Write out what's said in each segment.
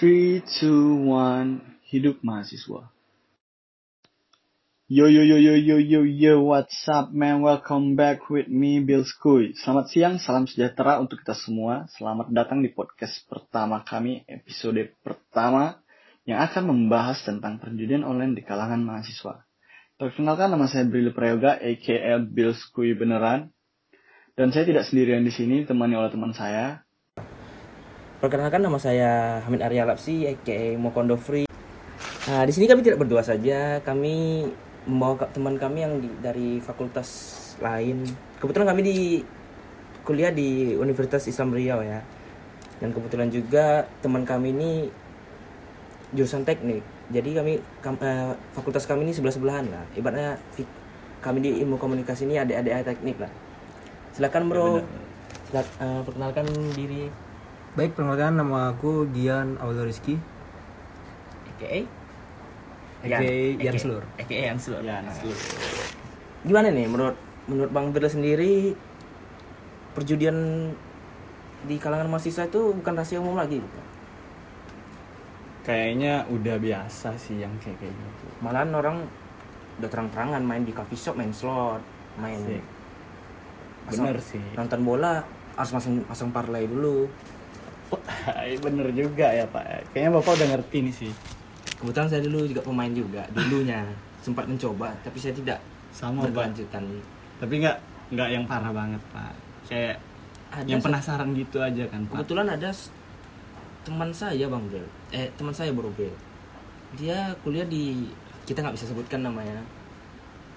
3, 2, 1, hidup mahasiswa. Yo yo yo yo yo yo yo, what's up man? Welcome back with me Bill Skuy. Selamat siang, salam sejahtera untuk kita semua. Selamat datang di podcast pertama kami, episode pertama yang akan membahas tentang perjudian online di kalangan mahasiswa. Perkenalkan nama saya Bril Prayoga, aka Bill Skuy beneran. Dan saya tidak sendirian di sini, ditemani oleh teman saya. Perkenalkan nama saya Hamid Arya Lapsi, aka Mokondo Free. Nah, di sini kami tidak berdua saja, kami membawa teman kami yang di- dari fakultas lain. Kebetulan kami di kuliah di Universitas Islam Riau ya. Dan kebetulan juga teman kami ini jurusan teknik. Jadi kami kam- eh, fakultas kami ini sebelah-sebelahan lah. Ibaratnya kami di ilmu komunikasi ini adik-adik teknik lah. Silakan bro. Silak- eh, perkenalkan diri. Baik, perkenalkan nama aku Gian Aul Rizky. AKA AKA Yan Slur. AKA Yan Slur. Ya, seluruh. Gimana nih menurut menurut Bang Birla sendiri perjudian di kalangan mahasiswa itu bukan rahasia umum lagi gitu. Kayaknya udah biasa sih yang kayak kayak gitu. Malahan orang udah terang-terangan main di coffee shop, main slot, main Asik. Asal- Bener sih. nonton bola harus masang pasang parlay dulu. Iya, bener juga ya Pak. Kayaknya Bapak udah ngerti nih sih. Kebetulan saya dulu juga pemain juga, dulunya sempat mencoba tapi saya tidak Sama Pak. berkelanjutan. Tapi nggak nggak yang parah banget Pak. Kayak Ada yang penasaran gitu aja kan Pak. Kebetulan ada teman saya Bang Bel. Eh, teman saya Bro Bel. Dia kuliah di kita nggak bisa sebutkan namanya.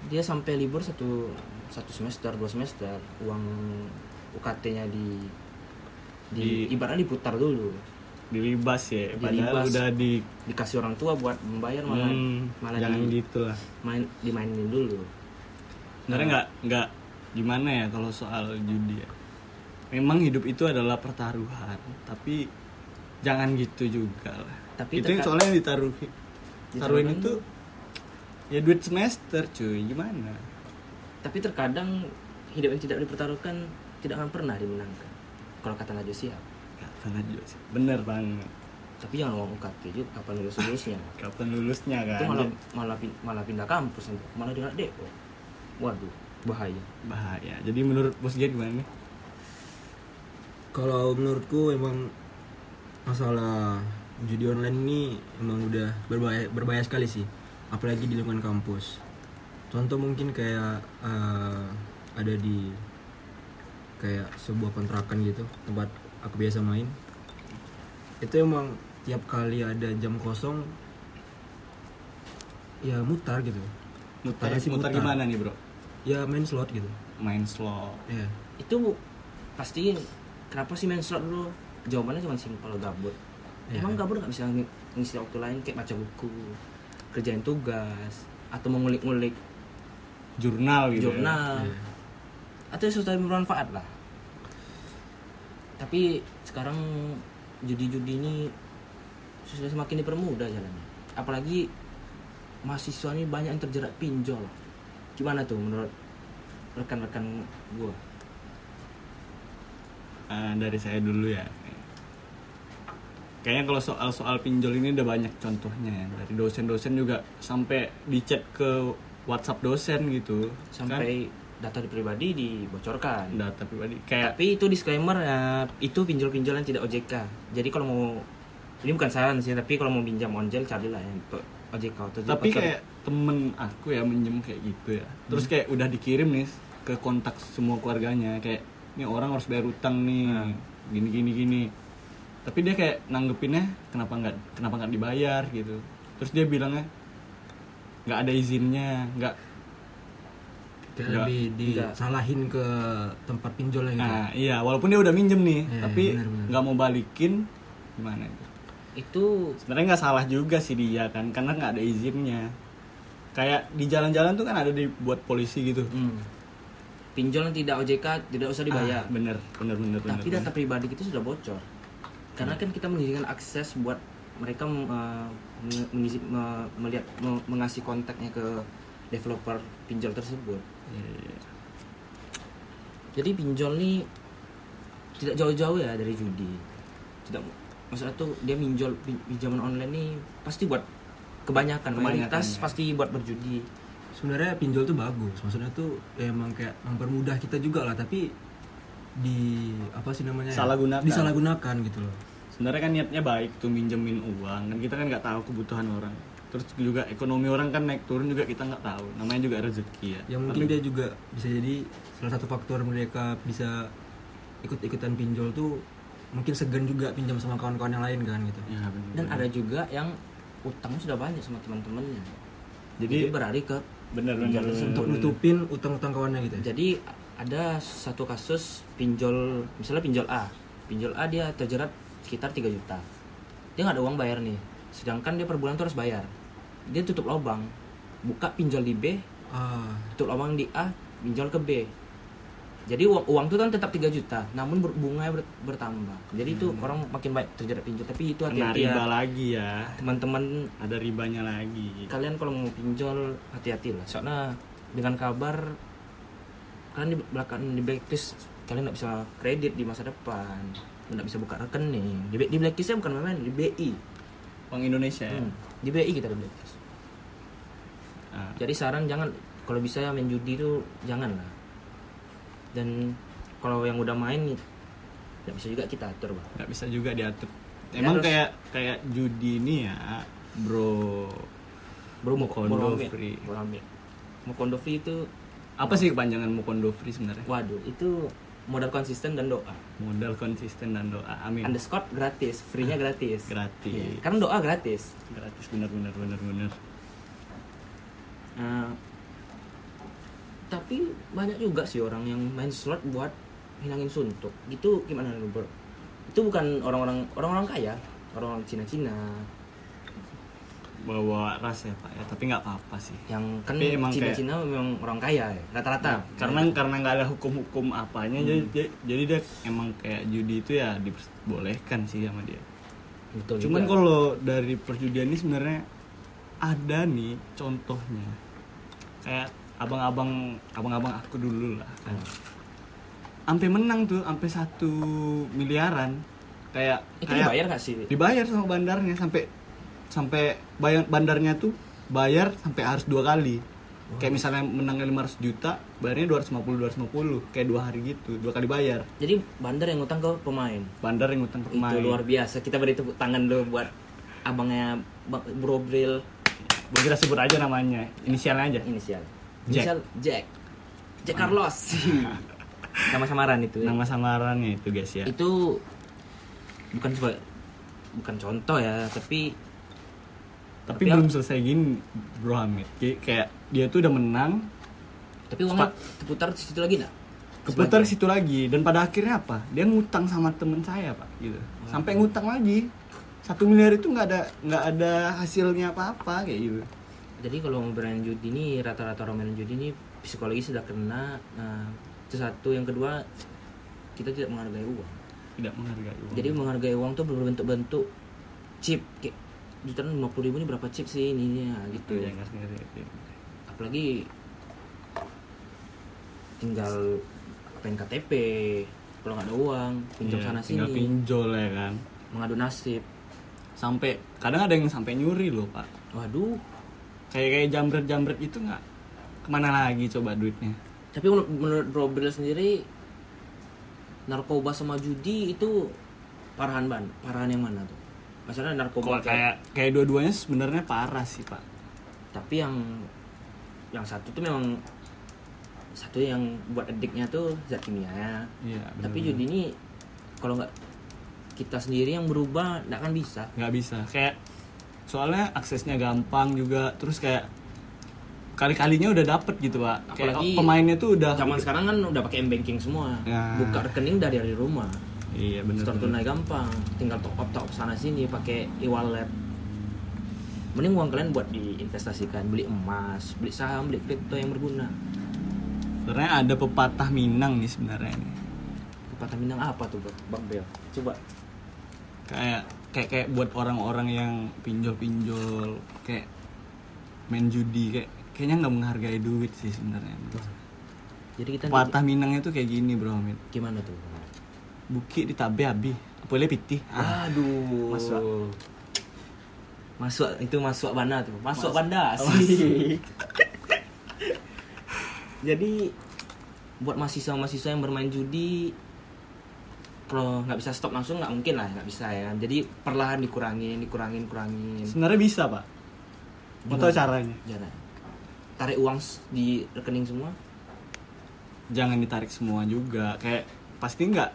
Dia sampai libur satu satu semester, dua semester, uang UKT-nya di di, Di- ibaratnya diputar dulu. Dilibas ya. Padahal Dilibas. udah di Dikasih orang tua buat membayar malah Hmm, malah jangan di, gitu lah. main dimainin dulu. Sebenarnya nggak nggak gimana ya kalau soal judi ya. Memang hidup itu adalah pertaruhan, tapi jangan gitu juga lah. Tapi itu yang soalnya yang ditaruhi taruhin itu ya duit semester cuy gimana Tapi terkadang hidup yang tidak dipertaruhkan tidak akan pernah dimenangkan. Kalau kata Najwa Shihab. kata Najwa sih bener banget Tapi jangan uang UKT juga kapan lulus lulusnya. kapan lulusnya kan itu malah malah pin- malah pindah kampus nanti. malah dia deko waduh bahaya bahaya jadi menurut bos Gian gimana nih Kalau menurutku emang masalah judi online ini emang udah berbahaya, berbahaya sekali sih, apalagi di lingkungan kampus. Contoh mungkin kayak eh, ada di kayak sebuah kontrakan gitu tempat aku biasa main. Itu emang tiap kali ada jam kosong ya mutar gitu. mutar mutar mutar. gimana nih bro Ya main slot gitu. main slot Ya. itu pasti kenapa sih main slot dulu jawabannya cuma simpel gabut Iya. emang gabut nggak bisa ng- ngisi waktu lain kayak baca buku kerjain tugas atau mengulik-ngulik jurnal gitu ya. jurnal Iya. Atau sesuatu yang bermanfaat lah. Tapi sekarang judi-judi ini sudah semakin dipermudah jalannya. Apalagi mahasiswa ini banyak yang terjerat pinjol. Gimana tuh menurut rekan-rekan gua? Ah, dari saya dulu ya. Kayaknya kalau soal soal pinjol ini udah banyak contohnya ya. Dari dosen-dosen juga sampai di chat ke WhatsApp dosen gitu. Sampai data pribadi dibocorkan. Kan, data pribadi kayak tapi itu disclaimer ya itu pinjol-pinjol yang tidak OJK jadi kalau mau ini bukan saran sih tapi kalau mau pinjam onjel carilah yang untuk OJK atau tapi kayak temen aku ya minjem kayak gitu ya. Terus kayak udah dikirim nih ke kontak semua keluarganya kayak ini orang harus bayar utang nih Hmm. gini gini gini. Tapi dia kayak nanggepinnya kenapa nggak kenapa nggak dibayar? gitu. Terus dia bilangnya nggak ada izinnya nggak Kayak Nggak, lebih disalahin ke tempat pinjolnya gitu. nah iya walaupun dia udah minjem nih Iya, tapi nggak mau balikin gimana itu? Itu sebenarnya nggak salah juga sih dia kan karena nggak ada izinnya. Kayak di jalan-jalan tuh kan ada dibuat polisi gitu. Hmm, pinjol yang tidak OJK tidak usah dibayar. Ah, bener bener bener bener, tapi data pribadi kita sudah bocor. Karena kan kita mengizinkan akses buat mereka uh, mengisi, me- melihat me- mengasih kontaknya ke developer pinjol tersebut Iya. jadi pinjol nih tidak jauh-jauh ya dari judi tidak maksudnya tuh dia minjol pin- pinjaman online nih pasti buat kebanyakan mayoritas Kebanyakan, ya. pasti buat berjudi sebenarnya pinjol tuh bagus maksudnya tuh ya emang kayak mempermudah kita juga lah tapi di apa sih namanya ya? Salahgunakan. disalahgunakan gitu loh sebenarnya kan niatnya baik tuh minjemin uang kan kita kan nggak tahu kebutuhan orang terus juga ekonomi orang kan naik turun juga kita nggak tahu. Namanya juga rezeki ya. Yang mungkin dia juga bisa jadi salah satu faktor mereka bisa ikut-ikutan pinjol tuh mungkin segan juga pinjam sama kawan-kawan yang lain kan gitu. Ya bener. dan ada juga yang utangnya sudah banyak sama teman-temannya. Jadi jadi berlari ke bener pinjol. bener untuk nutupin utang-utang kawannya gitu ya? Jadi ada satu kasus pinjol misalnya pinjol A. Pinjol A dia terjerat sekitar 3 juta. Dia nggak ada uang bayar nih. Sedangkan dia per bulan tuh harus bayar dia tutup lubang. Buka pinjol di B. Ah. Tutup lubang di A pinjol ke B. Jadi uang, uang itu kan tetap 3 juta namun bunganya ber- bertambah. Jadi itu orang makin baik terjerat pinjol. Tapi itu kena hati-hati riba ya. lagi ya. Teman-teman ada ribanya lagi. kalian kalau mau pinjol hati-hati lah. Soalnya dengan kabar kalian di belakang di blacklist kalian nggak bisa kredit di masa depan. Nggak bisa buka rekening. Di, di blacklistnya bukan main di BI Bank Indonesia. Ya Hmm, di BI kita di blacklist Ah, jadi saran jangan kalau bisa main judi itu jangan lah. Dan kalau yang udah main nggak bisa juga kita atur bang. Nggak bisa juga diatur. Ya, emang harus- kayak kayak judi ini ya bro. Bro mau Mukondo mau free. mau mau free itu apa sih kepanjangan Mukondo free sebenarnya? Waduh itu modal konsisten dan doa. Modal konsisten dan doa amin. Underscore gratis free-nya gratis. gratis. Iya, karena doa gratis. Gratis bener bener bener bener Nah, tapi banyak juga sih orang yang main slot buat hilangin suntuk. Gitu gimana lu bro? Itu bukan orang-orang orang-orang kaya orang-orang Cina-Cina. Bawa ras ya pak ya. Tapi nggak apa-apa sih. Yang kan Tapi emang kayak- Cina-Cina memang orang kaya ya rata-rata. Karena karena nggak ada hukum-hukum apanya jadi jadi- jadi dia emang kayak judi itu ya dibolehkan sih sama dia. Betul cuman kalau dari perjudian ini sebenarnya ada nih contohnya kayak abang-abang abang-abang aku dulu lah. Kan sampai menang tuh sampai satu miliaran. Kayak itu kayak dibayar nggak sih? dibayar sama bandarnya sampai sampai bayar bandarnya tuh bayar sampai harus dua kali. Kayak misalnya menangnya 500 juta bayarnya 250 250 kayak dua hari gitu dua kali bayar. Jadi bandar yang ngutang ke pemain? Bandar yang ngutang ke pemain. itu luar biasa. Kita beri tepuk tangan dulu buat abangnya Bang- Bro Bril Boleh kita sebut aja namanya. Inisialnya aja? Inisial. Jack. inisial Jack. Jack Carlos. Nama samaran itu ya. nama samarannya itu guys ya. Itu bukan coba bukan contoh ya tapi tapi tapi belum selesai gini bro Hamid. Kayak- kayak dia tuh udah menang. Tapi uangnya terputar di situ lagi nggak? Keputar situ lagi. Dan pada akhirnya apa? Dia ngutang sama temen saya pak gitu. Sampai ngutang lagi satu miliar itu nggak ada nggak ada hasilnya apa apa kayak gitu. Jadi kalau mau bermain judi ini rata-rata orang main judi ini psikologi sudah kena nah itu satu yang kedua kita tidak menghargai uang. Tidak menghargai uang. Jadi menghargai uang tuh berbentuk-bentuk chip kayak juta lima puluh ribu ini berapa chip sih ini ya gitu ya apalagi tinggal apain KTP kalau nggak ada uang pinjam Iya, sana tinggal sini. pinjol ya kan? Mengadu nasib sampai kadang ada yang sampai nyuri loh pak. Waduh. Kayak kayak jambret jambret itu nggak? Ke mana lagi coba duitnya? Tapi menurut, Bril sendiri narkoba sama judi itu parahan ban parahan yang mana tuh? Masalah narkoba kok kayak kayak dua-duanya sebenarnya parah sih pak. Tapi yang yang satu tuh memang satu yang buat adiknya tuh zat kimia. Iya tapi judi ini kalau nggak kita sendiri yang berubah nggak akan bisa. Nggak bisa. Kayak soalnya aksesnya gampang juga terus kayak kali-kalinya udah dapet gitu pak. Kayak Apalagi pemainnya tuh udah zaman sekarang kan udah pakai m banking semua. Ya. buka rekening dari dari rumah. Iya bener store tunai gampang. Tinggal top up top sana sini pakai e-wallet. Mending uang kalian buat diinvestasikan. Beli emas beli saham beli kripto yang berguna. Sebenarnya ada pepatah Minang nih sebenarnya pepatah minang apa tuh bang Bel? Coba kayak kayak kayak buat orang-orang yang pinjol-pinjol kayak main judi kayak kayaknya nggak menghargai duit sih sebenarnya jadi kita pepatah Minangnya tuh kayak gini bro Hamid gimana tuh buki ditabe abi boleh pitih Aduh. Masuk. Masuk itu masuk banda tuh. Masuk Mas- banda Oh, sih. Jadi buat mahasiswa-mahasiswa yang bermain judi kalau nggak bisa stop langsung nggak mungkin lah nggak bisa ya kan. jadi perlahan dikurangin dikurangin kurangin. Sebenarnya bisa pak. Mau tahu Gimana? caranya? Jangan. tarik uang di rekening semua? Jangan ditarik semua juga. Kayak pasti nggak.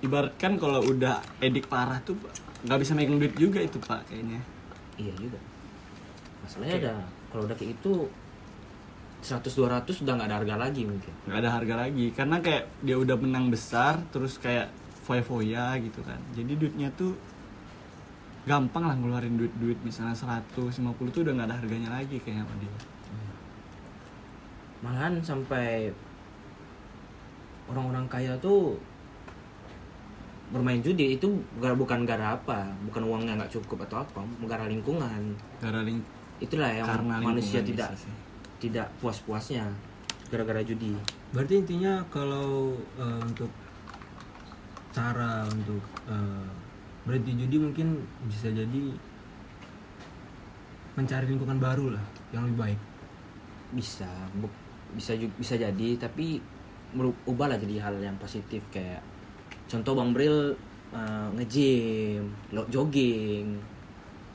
Ibaratkan kalau udah edik parah tuh nggak bisa megang duit juga itu pak kayaknya. Iya juga. Masalahnya ada kalau udah kayak itu 100 200 udah nggak ada harga lagi mungkin. Nggak ada harga lagi. Karena kayak dia udah menang besar terus kayak foya-foya gitu kan. Jadi duitnya tuh gampang lah ngeluarin duit-duit misalnya 150 tuh udah nggak ada harganya lagi kayaknya sama dia. Malahan sampai orang-orang kaya tuh bermain judi itu gara- bukan gara apa bukan uangnya nggak cukup atau apa gara lingkungan. Gara ling itulah yang karena manusia tidak sih. tidak puas-puasnya gara-gara judi. Berarti intinya kalau eh, untuk cara untuk eh, berhenti judi mungkin bisa jadi mencari lingkungan baru lah yang lebih baik. bisa bu- bisa bisa jadi tapi ubahlah jadi hal yang positif kayak contoh bang Bril uh, nge-gym lo- jogging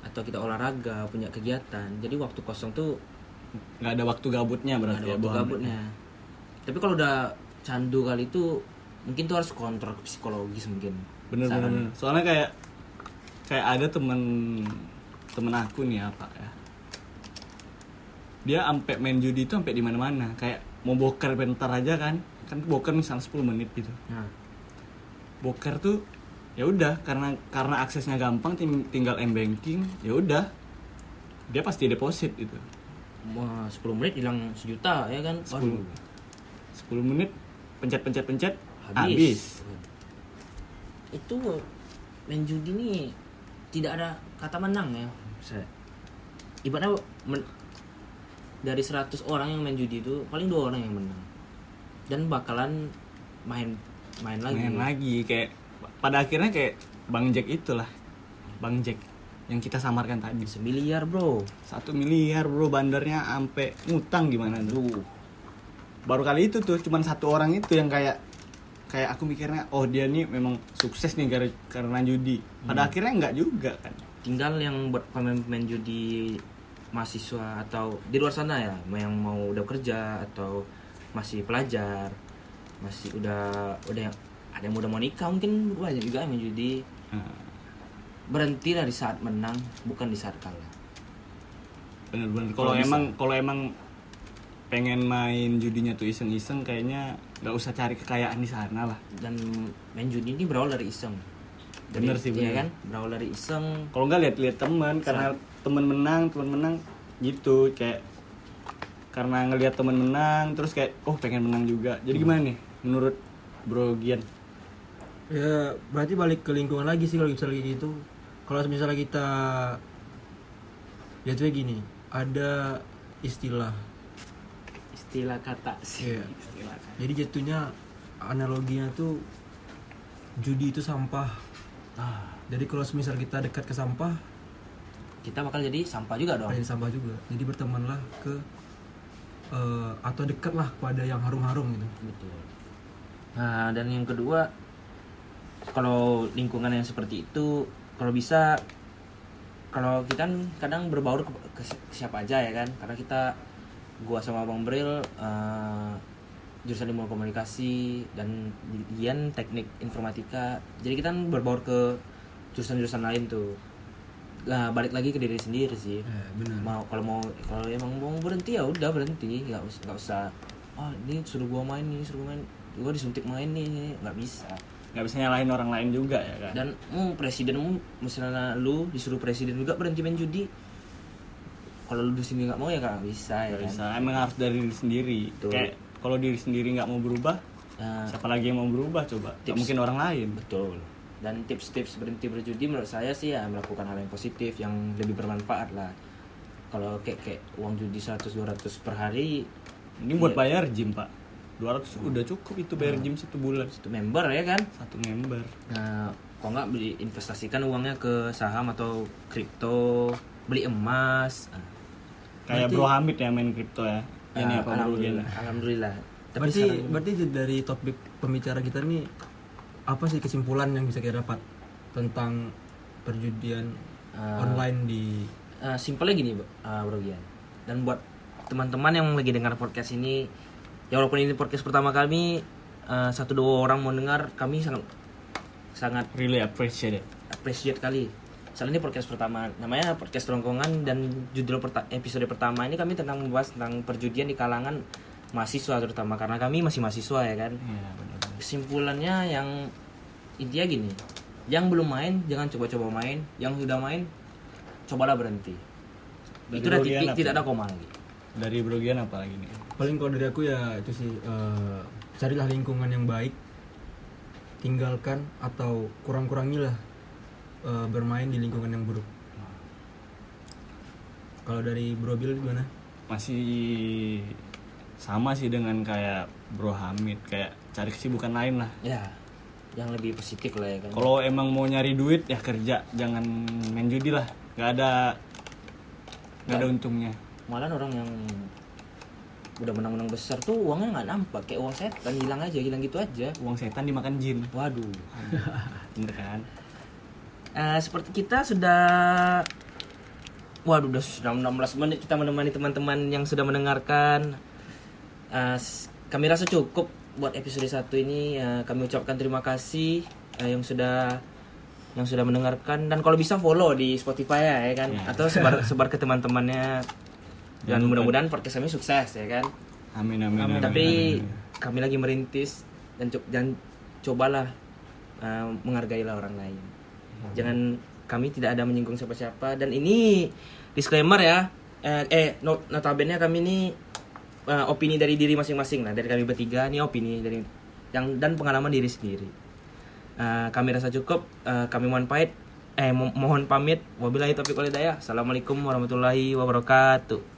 atau kita olahraga punya kegiatan jadi waktu kosong tuh nggak ada waktu gabutnya nggak berarti ada ya waktu Bang? gabutnya tapi kalau udah candu kali itu mungkin tuh harus kontrol psikologis mungkin bener bener. soalnya kayak kayak ada temen temen aku nih apa ya. Dia sampai main judi itu sampai di mana mana kayak mau boker bentar aja kan. Kan boker misalnya 10 menit gitu. Nah boker tuh ya udah. Karena karena aksesnya gampang ting- tinggal m banking ya udah. Dia pasti deposit gitu. Mau 10 menit hilang sejuta ya kan? 10 Waduh, 10 menit pencet pencet pencet habis, habis. itu main judi ini tidak ada kata menang ya. Ibaratnya men- dari 100 orang yang main judi itu paling dua orang yang menang. Dan bakalan main main lagi. Main lagi kayak pada akhirnya kayak bang Jack itulah. Bang Jack yang kita samarkan tadi. Semiliar bro. Satu miliar bro. Bandarnya sampai ngutang gimana tuh? Baru kali itu tuh cuman satu orang itu yang kayak kayak aku mikirnya oh dia nih memang sukses nih gara karena judi pada akhirnya nggak juga kan? Tinggal yang buat pemain-pemain judi mahasiswa atau di luar sana ya yang mau udah kerja atau masih pelajar masih udah udah yang ada yang udah mau nikah mungkin banyak juga yang judi berhenti dari saat menang bukan di saat kalah. Bener-bener kalau emang kalau emang pengen main judinya tuh iseng-iseng kayaknya nggak usah cari kekayaan di sana lah dan main judi ini berawal dari iseng dari, Bener sih, iya bener. kan berawal dari iseng kalau nggak lihat-lihat teman karena teman menang teman menang gitu kayak karena ngelihat teman menang terus kayak oh pengen menang juga jadi gimana nih menurut Bro Gian Ya berarti balik ke lingkungan lagi sih kalau misalnya gitu. Kalau misalnya kita lihat gini, ada istilah. Istilah kata sih Iya. istilah kata. Jadi jatuhnya analoginya tuh judi itu sampah. Ah, Jadi kalau misal kita dekat ke sampah, kita bakal jadi sampah juga dong ada sampah juga. Jadi bertemanlah ke eh, atau dekatlah kepada yang harum-harum gitu. Betul. Nah, dan yang kedua, kalau lingkungan yang seperti itu, kalau bisa, kalau kita kan kadang berbaur ke, ke siapa aja ya kan, karena kita, gua sama Bang Bril, eh, jurusan ilmu komunikasi dan Dian teknik informatika, jadi kita kan berbaur ke jurusan-jurusan lain tuh. Nah, balik lagi ke diri sendiri sih. Eh, benar. mau kalau mau kalau emang mau berhenti ya udah berhenti. Nggak usah nggak usah ah ini suruh gua main nih suruh main. Gua disuntik main nih nggak bisa. Nggak bisa nyalahin orang lain juga ya kan? Dan mau presidenmu misalnya lu disuruh presiden juga berhenti main judi kalau lu di sini nggak mau ya nggak bisa ya nggak kan? bisa. Emang harus dari diri sendiri. Betul. kayak kalau diri sendiri nggak mau berubah Nah, siapa lagi yang mau berubah coba? Tips. mungkin orang lain. Betul. Dan tips-tips berhenti berjudi menurut saya sih ya melakukan hal yang positif yang lebih bermanfaat lah. Kalau kayak kayak uang judi 100 200 per hari ini buat Iya. bayar gym pak. 200 udah cukup itu bayar gym satu bulan. Itu member ya kan? Satu member. Nah, kok nggak beli investasikan uangnya ke saham atau kripto beli emas. Ah, Kayak Berarti- Bro Hamid ya main kripto ya. Ini ah, apa alhamdulillah alhamdulillah tapi berarti sekarang- berarti dari topik pembicara kita nih apa sih kesimpulan yang bisa kita dapat tentang perjudian Ah. online di Eh, simpelnya gini uh, Bro Gian dan buat teman-teman yang lagi dengar podcast ini ya walaupun ini podcast pertama kami eh, satu dua orang mau dengar kami sangat sangat Really appreciate it. appreciate kali soalnya ini podcast pertama namanya podcast rongkongan dan judul perta- episode pertama ini kami tentang membahas tentang perjudian di kalangan mahasiswa terutama karena kami masih mahasiswa ya kan Iya benar. kesimpulannya yang intinya gini yang belum main jangan coba-coba main yang sudah main cobalah berhenti Dari itu udah titik apa? tidak ada koma lagi Dari Bro Gian apa lagi nih? paling kalau dari aku ya itu sih eh, carilah lingkungan yang baik tinggalkan atau kurang-kurangilah eh, bermain di lingkungan yang buruk kalau dari Bro Bill gimana Masih sama sih dengan kayak Bro Hamid kayak cari kesibukan lain lah. ya yang lebih positif lah ya kan Kalau emang mau nyari duit ya kerja, jangan main judi lah. Gak ada gak ada untungnya. malah orang yang udah menang-menang besar tuh uangnya nggak nampak kayak uang setan hilang aja hilang gitu aja Uang setan dimakan jin. waduh Bener kan? Eh, seperti kita sudah waduh udah sudah 16 menit kita menemani teman-teman yang sudah mendengarkan. S- kami rasa cukup buat episode 1 ini. Eh, kami ucapkan terima kasih eh, yang sudah yang sudah mendengarkan. Dan kalau bisa follow di Spotify ya, ya kan? Atau sebar sebar ke teman-temannya. Dan mudah-mudahan podcast kami sukses ya kan? Amin amin. amin, tapi amin. kami lagi merintis dan co- dan cobalah uh, menghargailah orang lain. Jangan kami tidak ada menyinggung siapa-siapa dan ini disclaimer ya. Eh, eh not, notabene kami ini uh, opini dari diri masing-masing lah dari kami bertiga ini opini dari yang dan pengalaman diri sendiri. Uh, kami rasa cukup. Uh, kami mohon pamit. Eh mo- mohon pamit. Wabillahi taufiq walhidayah. Assalamualaikum warahmatullahi wabarakatuh.